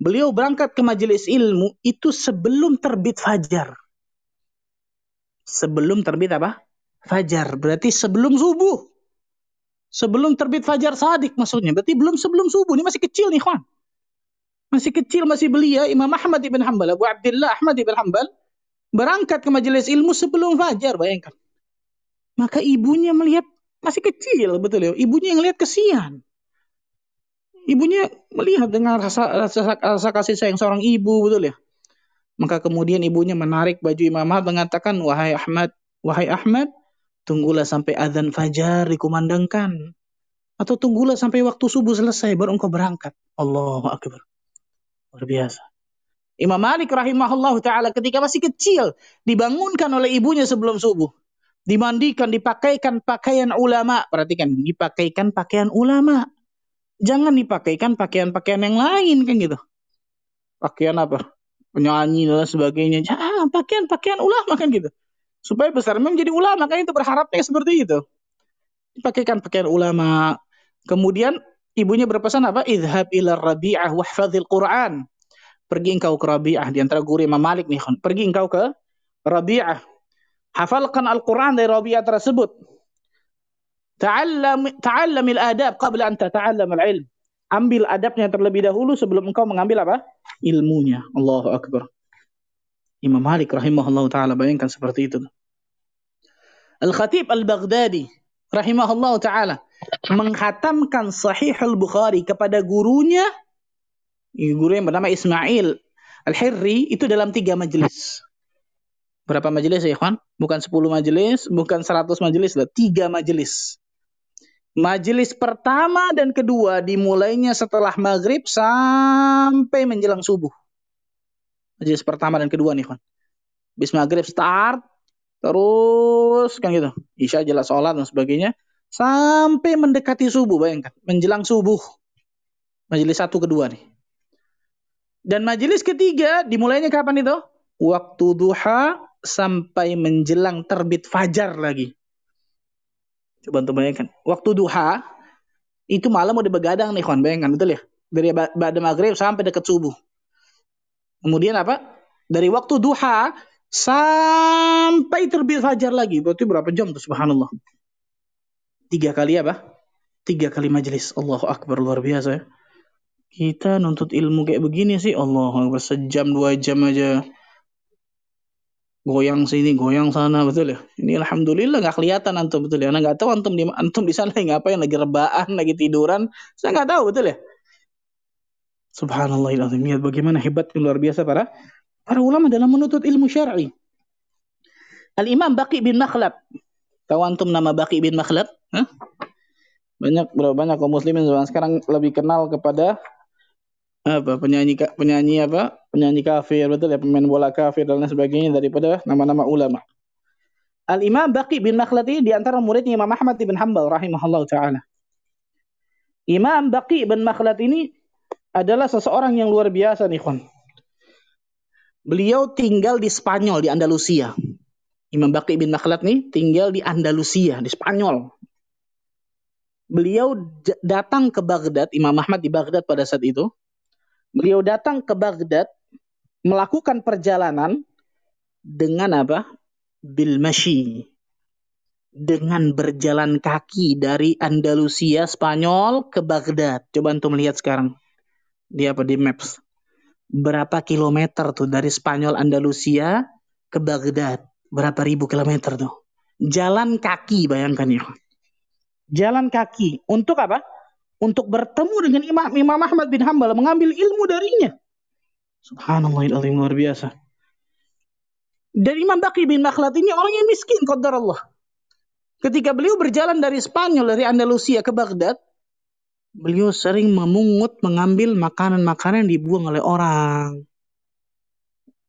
Beliau berangkat ke majelis ilmu itu sebelum terbit fajar. Sebelum terbit apa? fajar. Berarti sebelum subuh. Sebelum terbit fajar sadik maksudnya. Berarti belum sebelum subuh. Ini masih kecil nih, kawan. Masih kecil, masih belia. Imam Ahmad ibn Hanbal, Abu Abdullah Ahmad ibn Hanbal. Berangkat ke majelis ilmu sebelum fajar, bayangkan. Maka ibunya melihat masih kecil, betul ya. Ibunya yang lihat kesian. Ibunya melihat dengan rasa, rasa, rasa kasih sayang seorang ibu, betul ya. Maka kemudian ibunya menarik baju Imam Ahmad mengatakan, Wahai Ahmad, wahai Ahmad, Tunggulah sampai azan fajar dikumandangkan. Atau tunggulah sampai waktu subuh selesai baru engkau berangkat. Allahu Akbar. Luar biasa. Imam Malik rahimahullah ta'ala ketika masih kecil dibangunkan oleh ibunya sebelum subuh. Dimandikan, dipakaikan pakaian ulama. Perhatikan, dipakaikan pakaian ulama. Jangan dipakaikan pakaian-pakaian yang lain kan gitu. Pakaian apa? Penyanyi dan sebagainya. Jangan, pakaian-pakaian ulama kan gitu supaya besar menjadi ulama kan itu berharapnya seperti itu dipakaikan pakaian ulama kemudian ibunya berpesan apa idhab ila rabi'ah wahfadzil quran pergi engkau ke rabi'ah di antara guru Imam Malik nih pergi engkau ke rabi'ah hafalkan Al-Quran dari rabi'ah tersebut. Ta'allam ta'allamil adab qabla an tata'allam al-ilm. Ambil adabnya terlebih dahulu sebelum engkau mengambil apa? Ilmunya. Allahu akbar. Imam Malik rahimahullah taala bayangkan seperti itu. Al-Khatib Al-Baghdadi rahimahullah taala menghatamkan Sahih Al-Bukhari kepada gurunya. Guru yang bernama Ismail Al-Hirri itu dalam tiga majelis. Berapa majelis ya, Ikhwan? Bukan 10 majelis, bukan 100 majelis, lah, tiga majelis. Majelis pertama dan kedua dimulainya setelah maghrib sampai menjelang subuh. Majelis pertama dan kedua nih, Ikhwan. Bis maghrib start, Terus kan gitu. Isya jelas sholat dan sebagainya. Sampai mendekati subuh, bayangkan. Menjelang subuh. Majelis satu kedua nih. Dan majelis ketiga dimulainya kapan itu? Waktu duha sampai menjelang terbit fajar lagi. Coba untuk bayangkan. Waktu duha itu malam udah begadang nih kawan. Bayangkan betul ya? Dari pada maghrib sampai dekat subuh. Kemudian apa? Dari waktu duha Sampai terbit fajar lagi. Berarti berapa jam tuh subhanallah. Tiga kali apa? Tiga kali majelis. Allahu Akbar luar biasa ya. Kita nuntut ilmu kayak begini sih. Allah sejam dua jam aja. Goyang sini, goyang sana, betul ya. Ini alhamdulillah nggak kelihatan antum betul ya. Nggak tahu antum di antum di sana *laughs* ngapain, lagi rebaan, lagi tiduran. Saya nggak tahu betul ya. Subhanallah Lihat bagaimana hebat luar biasa para Para ulama dalam menuntut ilmu syar'i. Al-Imam Baqi bin Makhlab. Tahu antum nama Baqi bin Makhlab? Banyak berapa banyak kaum muslimin sekarang lebih kenal kepada apa penyanyi penyanyi apa penyanyi kafir betul ya pemain bola kafir dan lain sebagainya daripada nama-nama ulama. Al Imam Baqi bin Makhlad ini di antara muridnya Imam Ahmad bin Hanbal rahimahullah taala. Imam Baqi bin Makhlad ini adalah seseorang yang luar biasa nih, kawan. Beliau tinggal di Spanyol, di Andalusia. Imam Baqi bin Makhlad nih tinggal di Andalusia, di Spanyol. Beliau datang ke Baghdad, Imam Ahmad di Baghdad pada saat itu. Beliau datang ke Baghdad melakukan perjalanan dengan apa? Bil mashi. Dengan berjalan kaki dari Andalusia, Spanyol ke Baghdad. Coba antum lihat sekarang. Di apa di maps berapa kilometer tuh dari Spanyol Andalusia ke Baghdad? Berapa ribu kilometer tuh? Jalan kaki, bayangkan ya. Jalan kaki. Untuk apa? Untuk bertemu dengan Imam, Imam Ahmad bin Hambal, mengambil ilmu darinya. Subhanallah, luar biasa. Dan Imam Baqi bin Makhlad ini orang yang miskin, qadar Allah. Ketika beliau berjalan dari Spanyol, dari Andalusia ke Baghdad, beliau sering memungut, mengambil makanan-makanan yang dibuang oleh orang.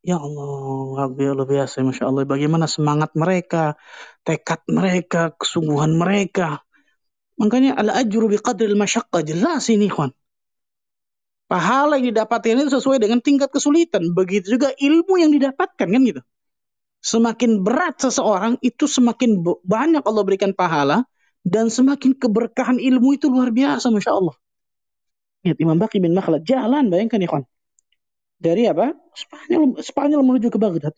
Ya Allah, luar biasa, Masya Allah. Bagaimana semangat mereka, tekad mereka, kesungguhan mereka. Makanya al-ajru biqadril masyaqqa. Jelas ini, kawan. Pahala yang didapatkan itu sesuai dengan tingkat kesulitan. Begitu juga ilmu yang didapatkan, kan gitu. Semakin berat seseorang, itu semakin banyak Allah berikan pahala. Dan semakin keberkahan ilmu itu luar biasa, Masya Allah. Lihat Imam Baqi bin Makhlad. Jalan, bayangkan ya, kawan dari apa? Spanyol Spanyol menuju ke Baghdad.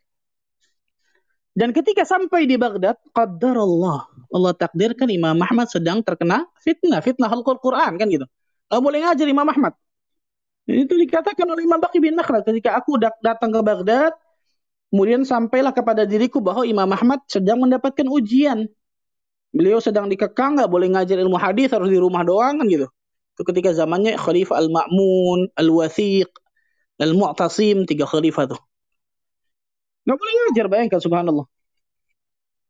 Dan ketika sampai di Baghdad, qadar Allah. Allah takdirkan Imam Ahmad sedang terkena fitnah, fitnah halqul Quran kan gitu. Gak boleh ngajar Imam Ahmad. Itu dikatakan oleh Imam Baqi bin Nakhlad ketika aku datang ke Baghdad, kemudian sampailah kepada diriku bahwa Imam Ahmad sedang mendapatkan ujian. Beliau sedang dikekang, nggak boleh ngajar ilmu hadis, harus di rumah doang kan gitu. Itu ketika zamannya Khalifah Al-Ma'mun, Al-Wathiq, Al-Mu'tasim, tiga khalifah tuh. Nggak boleh ngajar, bayangkan subhanallah.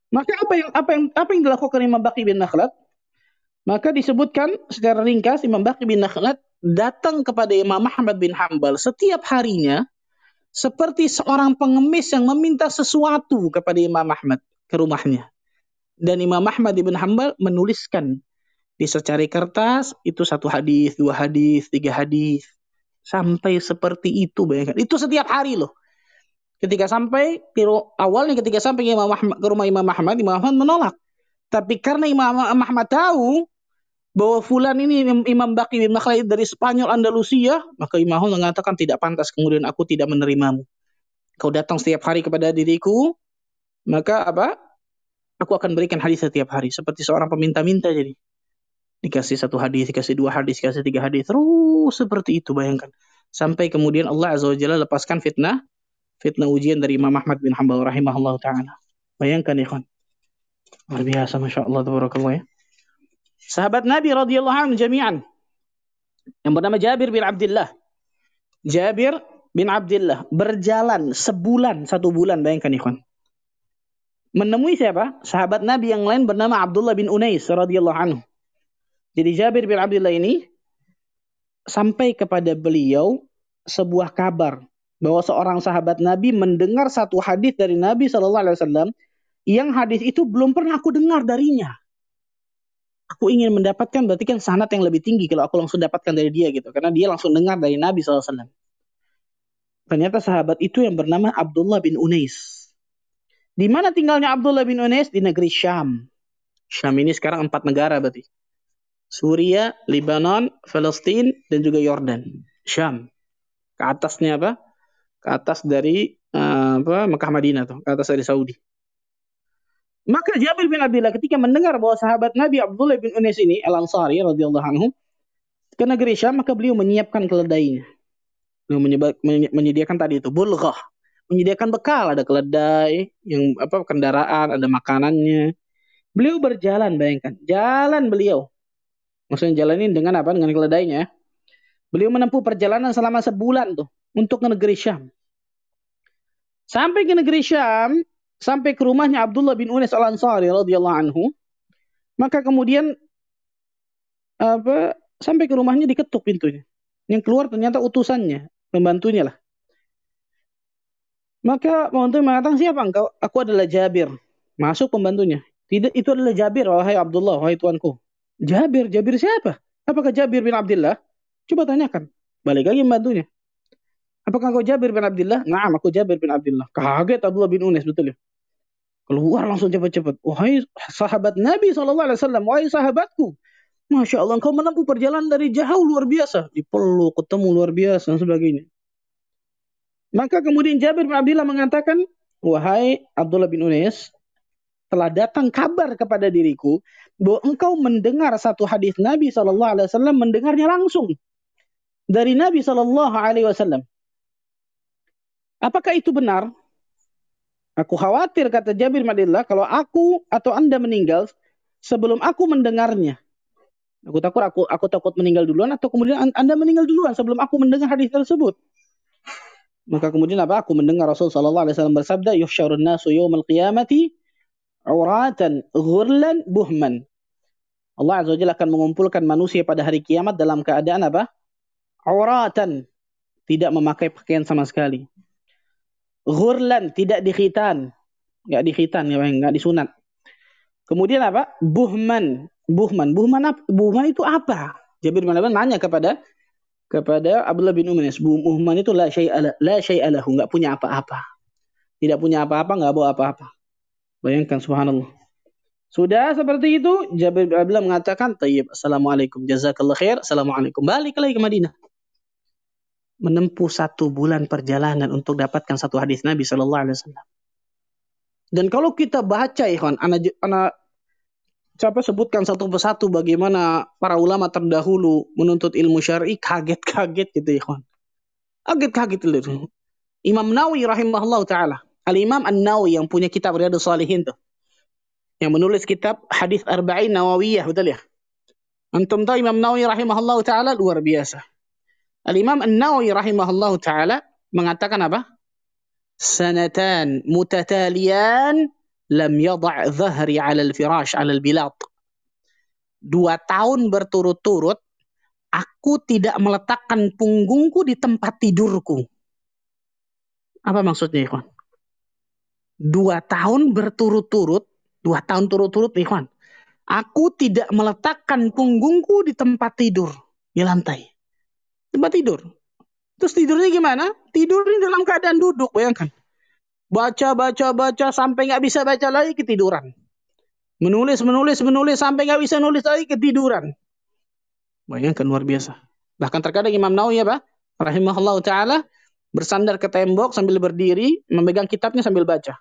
Maka apa yang apa yang apa yang dilakukan Imam Baqi bin? Maka disebutkan secara ringkas Imam Baqi bin Nakhlad datang kepada Imam Muhammad bin Hambal setiap harinya seperti seorang pengemis yang meminta sesuatu kepada Imam Ahmad ke rumahnya. Dan Imam Ahmad bin Hambal menuliskan di secari kertas itu satu hadis, dua hadis, tiga hadis. Sampai seperti itu bayangkan. Itu setiap hari loh. Ketika sampai awalnya ketika sampai Imam Ahmad, ke rumah Imam Ahmad, Imam Ahmad menolak. Tapi karena Imam Ahmad tahu bahwa fulan ini Imam Baqi bin Makhlid dari Spanyol Andalusia, maka Imam Ahmad mengatakan tidak pantas kemudian aku tidak menerimamu. Kau datang setiap hari kepada diriku, maka apa? Aku akan berikan hadis setiap hari seperti seorang peminta-minta jadi dikasih satu hadis, dikasih dua hadis, dikasih tiga hadis, terus seperti itu bayangkan. Sampai kemudian Allah Azza wa Jalla lepaskan fitnah, fitnah ujian dari Imam Ahmad bin Hanbal rahimahullah ta'ala. Bayangkan ya kan. Luar biasa Masya Allah tabarakallah ya. Sahabat Nabi radhiyallahu anhu jami'an. Yang bernama Jabir bin Abdullah. Jabir bin Abdullah berjalan sebulan, satu bulan bayangkan ya kan. Menemui siapa? Sahabat Nabi yang lain bernama Abdullah bin Unais radhiyallahu anhu. Jadi Jabir bin Abdullah ini sampai kepada beliau sebuah kabar bahwa seorang sahabat Nabi mendengar satu hadis dari Nabi Shallallahu Alaihi Wasallam yang hadis itu belum pernah aku dengar darinya. Aku ingin mendapatkan berarti kan sanat yang lebih tinggi kalau aku langsung dapatkan dari dia gitu karena dia langsung dengar dari Nabi SAW. Ternyata sahabat itu yang bernama Abdullah bin Unais. Di mana tinggalnya Abdullah bin Unais? Di negeri Syam. Syam ini sekarang empat negara berarti. Suria, Lebanon, Palestina, dan juga Yordan. Syam. Ke atasnya apa? Ke atas dari uh, apa? Mekah Madinah tuh, ke atas dari Saudi. Maka Jabir bin Abdullah ketika mendengar bahwa sahabat Nabi Abdullah bin Unais ini Al-Ansari radhiyallahu anhu ke negeri Syam maka beliau menyiapkan keledainya. Beliau menyediakan tadi itu bulghah, menyediakan bekal, ada keledai, yang apa kendaraan, ada makanannya. Beliau berjalan bayangkan, jalan beliau Maksudnya jalanin dengan apa? Dengan keledainya. Beliau menempuh perjalanan selama sebulan tuh untuk ke negeri Syam. Sampai ke negeri Syam, sampai ke rumahnya Abdullah bin Unais al-Ansari radhiyallahu anhu. Maka kemudian apa? Sampai ke rumahnya diketuk pintunya. Yang keluar ternyata utusannya, pembantunya lah. Maka pembantu mengatakan, siapa engkau? Aku adalah Jabir. Masuk pembantunya. Tidak, itu adalah Jabir, wahai Abdullah, wahai tuanku. Jabir, Jabir siapa? Apakah Jabir bin Abdullah? Coba tanyakan. Balik lagi membantunya. Apakah kau Jabir bin Abdullah? Nah, aku Jabir bin Abdullah. Kaget Abdullah bin Unes, betul ya? Keluar langsung cepat-cepat. Wahai sahabat Nabi SAW. Wahai sahabatku. Masya Allah, engkau menempuh perjalanan dari jauh luar biasa. Dipeluk, ketemu luar biasa, dan sebagainya. Maka kemudian Jabir bin Abdullah mengatakan, Wahai Abdullah bin Unes, telah datang kabar kepada diriku bahwa engkau mendengar satu hadis Nabi Shallallahu Alaihi Wasallam mendengarnya langsung dari Nabi Shallallahu Alaihi Wasallam. Apakah itu benar? Aku khawatir kata Jabir Madillah kalau aku atau Anda meninggal sebelum aku mendengarnya. Aku takut aku aku takut meninggal duluan atau kemudian Anda meninggal duluan sebelum aku mendengar hadis tersebut. Maka kemudian apa? Aku mendengar Rasul sallallahu alaihi wasallam bersabda, "Yuhsyarun nasu yaumal qiyamati uratan ghurlan buhman." Allah Azza wa akan mengumpulkan manusia pada hari kiamat dalam keadaan apa? Auratan. Tidak memakai pakaian sama sekali. Ghurlan, tidak dikhitan. Enggak dikhitan, enggak disunat. Kemudian apa? Buhman. Buhman. Buhman apa? Buhman itu apa? Jabir bin Abdullah nanya kepada kepada Abdullah bin Umar. Buhman itu la syai'ala la syai'alahu, enggak punya apa-apa. Tidak punya apa-apa, enggak bawa apa-apa. Bayangkan subhanallah. Sudah seperti itu, Jabir bin Abdullah mengatakan, "Tayyib, assalamualaikum, jazakallah khair, assalamualaikum." Balik lagi ke Madinah menempuh satu bulan perjalanan untuk dapatkan satu hadis Nabi Shallallahu Alaihi Wasallam. Dan kalau kita baca, ikhwan, anak, anak siapa sebutkan satu persatu bagaimana para ulama terdahulu menuntut ilmu syar'i kaget-kaget gitu, ikhwan. Kaget-kaget itu. Imam Nawawi rahimahullah taala. Al Imam An Nawawi yang punya kitab Riyadhus Salihin tuh. Yang menulis kitab hadis Arba'in Nawawiyah, betul ya? Antum tahu Imam Nawawi rahimahullah taala luar biasa Al-Imam An-Nawawi rahimahullahu taala mengatakan apa? Sanatan mutatalian lam yada' dhahri 'ala al-firash 'ala al-bilat. Dua tahun berturut-turut aku tidak meletakkan punggungku di tempat tidurku. Apa maksudnya, ikhwan? Dua tahun berturut-turut, dua tahun turut-turut, ikhwan. Aku tidak meletakkan punggungku di tempat tidur, di lantai tempat tidur. Terus tidurnya gimana? Tidur ini dalam keadaan duduk, bayangkan. Baca, baca, baca, sampai nggak bisa baca lagi ketiduran. Menulis, menulis, menulis, sampai nggak bisa nulis lagi ketiduran. Bayangkan luar biasa. Bahkan terkadang Imam Nawawi apa? Rahimahullah Ta'ala bersandar ke tembok sambil berdiri, memegang kitabnya sambil baca.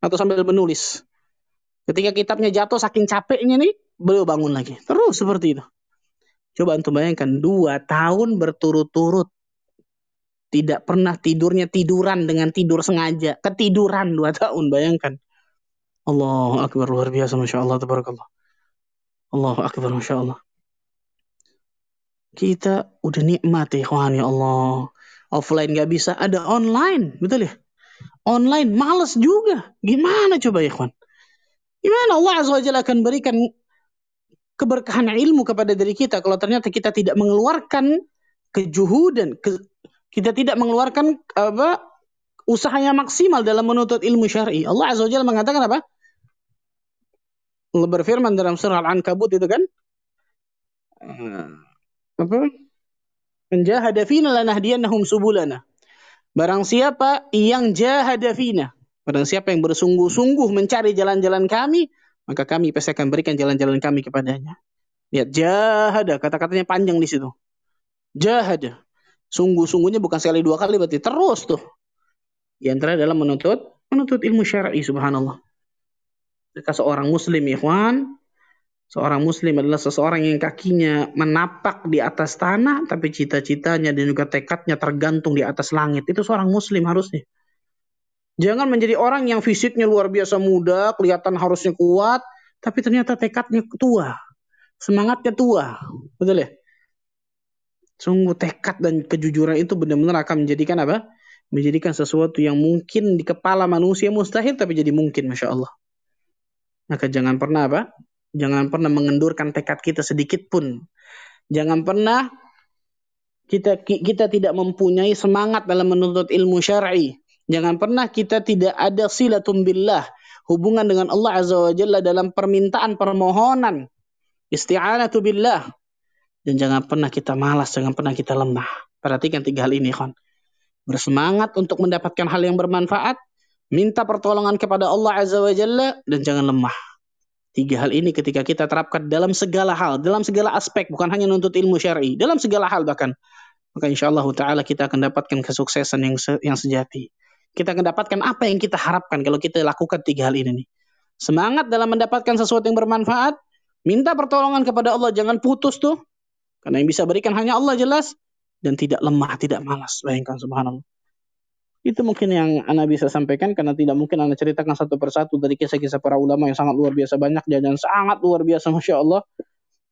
Atau sambil menulis. Ketika kitabnya jatuh saking capeknya nih, beliau bangun lagi. Terus seperti itu. Coba untuk bayangkan dua tahun berturut-turut tidak pernah tidurnya tiduran dengan tidur sengaja ketiduran dua tahun bayangkan. Allah akbar luar biasa masya Allah tabarakallah. Allah akbar masya Allah. Kita udah nikmat ya ya Allah. Offline nggak bisa ada online betul ya? Online males juga. Gimana coba ya kawan gimana Allah azza wajalla akan berikan keberkahan ilmu kepada diri kita kalau ternyata kita tidak mengeluarkan kejuhudan ke, kita tidak mengeluarkan apa usahanya maksimal dalam menuntut ilmu syar'i. Allah Azza wa Jalla mengatakan apa? Allah berfirman dalam surah Al-Ankabut itu kan uh, apa? Menjahada fina lanahdiyannahum subulana. Barang siapa yang jahada fina, barang siapa yang bersungguh-sungguh mencari jalan-jalan kami, maka kami pasti akan berikan jalan-jalan kami kepadanya. Lihat jahada, kata-katanya panjang di situ. Jahada. Sungguh-sungguhnya bukan sekali dua kali berarti terus tuh. Di antara dalam menuntut menuntut ilmu syar'i subhanallah. Jika seorang muslim ikhwan, seorang muslim adalah seseorang yang kakinya menapak di atas tanah tapi cita-citanya dan juga tekadnya tergantung di atas langit. Itu seorang muslim harusnya. Jangan menjadi orang yang fisiknya luar biasa muda, kelihatan harusnya kuat, tapi ternyata tekadnya tua. Semangatnya tua. Betul ya? Sungguh tekad dan kejujuran itu benar-benar akan menjadikan apa? Menjadikan sesuatu yang mungkin di kepala manusia mustahil tapi jadi mungkin, Masya Allah. Maka jangan pernah apa? Jangan pernah mengendurkan tekad kita sedikit pun. Jangan pernah kita kita tidak mempunyai semangat dalam menuntut ilmu syar'i. Jangan pernah kita tidak ada silatum billah, hubungan dengan Allah Azza wa Jalla dalam permintaan permohonan. Isti'anatu billah. Dan jangan pernah kita malas, jangan pernah kita lemah. Perhatikan tiga hal ini, kon. Bersemangat untuk mendapatkan hal yang bermanfaat, minta pertolongan kepada Allah Azza wa Jalla, dan jangan lemah. Tiga hal ini ketika kita terapkan dalam segala hal, dalam segala aspek, bukan hanya nuntut ilmu syar'i, dalam segala hal bahkan. Maka insya Allah ta'ala kita akan dapatkan kesuksesan yang yang sejati kita akan dapatkan apa yang kita harapkan kalau kita lakukan tiga hal ini nih. Semangat dalam mendapatkan sesuatu yang bermanfaat, minta pertolongan kepada Allah, jangan putus tuh. Karena yang bisa berikan hanya Allah jelas dan tidak lemah, tidak malas. Bayangkan subhanallah. Itu mungkin yang Anda bisa sampaikan karena tidak mungkin Anda ceritakan satu persatu dari kisah-kisah para ulama yang sangat luar biasa banyak dan sangat luar biasa Masya Allah.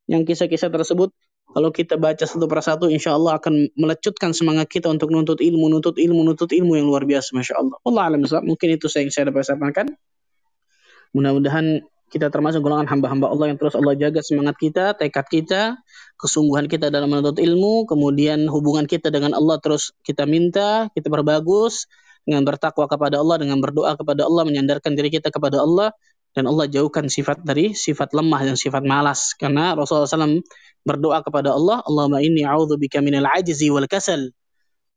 Yang kisah-kisah tersebut kalau kita baca satu persatu insya Allah akan melecutkan semangat kita untuk nuntut ilmu, nuntut ilmu, nuntut ilmu yang luar biasa Masya Allah. Allah alam mungkin itu yang saya dapat sampaikan. Mudah-mudahan kita termasuk golongan hamba-hamba Allah yang terus Allah jaga semangat kita, tekad kita, kesungguhan kita dalam menuntut ilmu, kemudian hubungan kita dengan Allah terus kita minta, kita berbagus dengan bertakwa kepada Allah, dengan berdoa kepada Allah, menyandarkan diri kita kepada Allah, dan Allah jauhkan sifat dari sifat lemah dan sifat malas. Karena Rasulullah SAW berdoa kepada Allah, Allahumma inni a'udzubika minal ajzi wal kasal.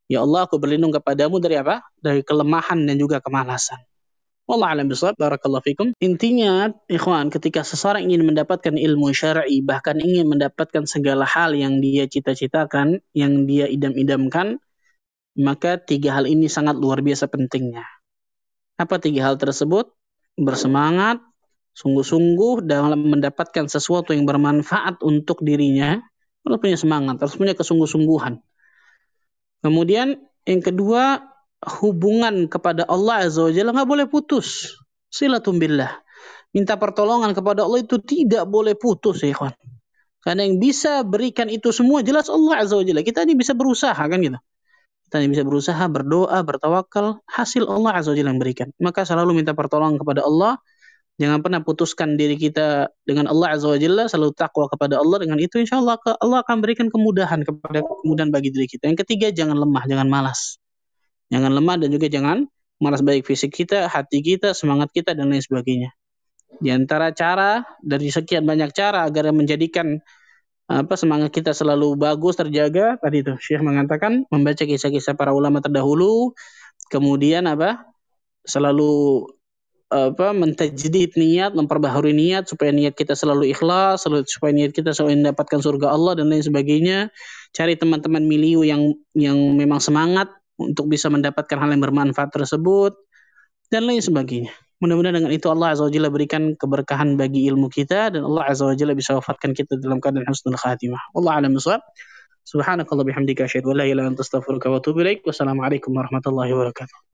Ya Allah, aku berlindung kepadamu dari apa? Dari kelemahan dan juga kemalasan. Wallah alam bisawab, barakallahu fikum. Intinya, ikhwan, ketika seseorang ingin mendapatkan ilmu syar'i, bahkan ingin mendapatkan segala hal yang dia cita-citakan, yang dia idam-idamkan, maka tiga hal ini sangat luar biasa pentingnya. Apa tiga hal tersebut? Bersemangat, sungguh-sungguh dalam mendapatkan sesuatu yang bermanfaat untuk dirinya, harus punya semangat, harus punya kesungguh-sungguhan. Kemudian yang kedua, hubungan kepada Allah Azza wa Jalla nggak boleh putus. Silatum billah. Minta pertolongan kepada Allah itu tidak boleh putus ya kawan. Karena yang bisa berikan itu semua jelas Allah Azza wa Jalla. Kita ini bisa berusaha kan gitu. Kita ini bisa berusaha, berdoa, bertawakal, hasil Allah Azza wa Jalla yang berikan. Maka selalu minta pertolongan kepada Allah. Jangan pernah putuskan diri kita dengan Allah Azza wa Jalla, selalu takwa kepada Allah. Dengan itu insya Allah Allah akan berikan kemudahan kepada kemudahan bagi diri kita. Yang ketiga, jangan lemah, jangan malas. Jangan lemah dan juga jangan malas baik fisik kita, hati kita, semangat kita dan lain sebagainya. Di antara cara dari sekian banyak cara agar menjadikan apa semangat kita selalu bagus terjaga tadi itu Syekh mengatakan membaca kisah-kisah para ulama terdahulu kemudian apa selalu apa mentajdid niat memperbaharui niat supaya niat kita selalu ikhlas supaya niat kita selalu mendapatkan surga Allah dan lain sebagainya cari teman-teman miliu yang yang memang semangat untuk bisa mendapatkan hal yang bermanfaat tersebut dan lain sebagainya. Mudah-mudahan dengan itu Allah Azza wa Jalla berikan keberkahan bagi ilmu kita dan Allah Azza wa Jalla bisa wafatkan kita dalam keadaan husnul khatimah. Allah alam bisawab. Subhanakallah bihamdika asyhadu an la ilaha illa anta astaghfiruka wa atubu ilaik. Wassalamualaikum warahmatullahi wabarakatuh.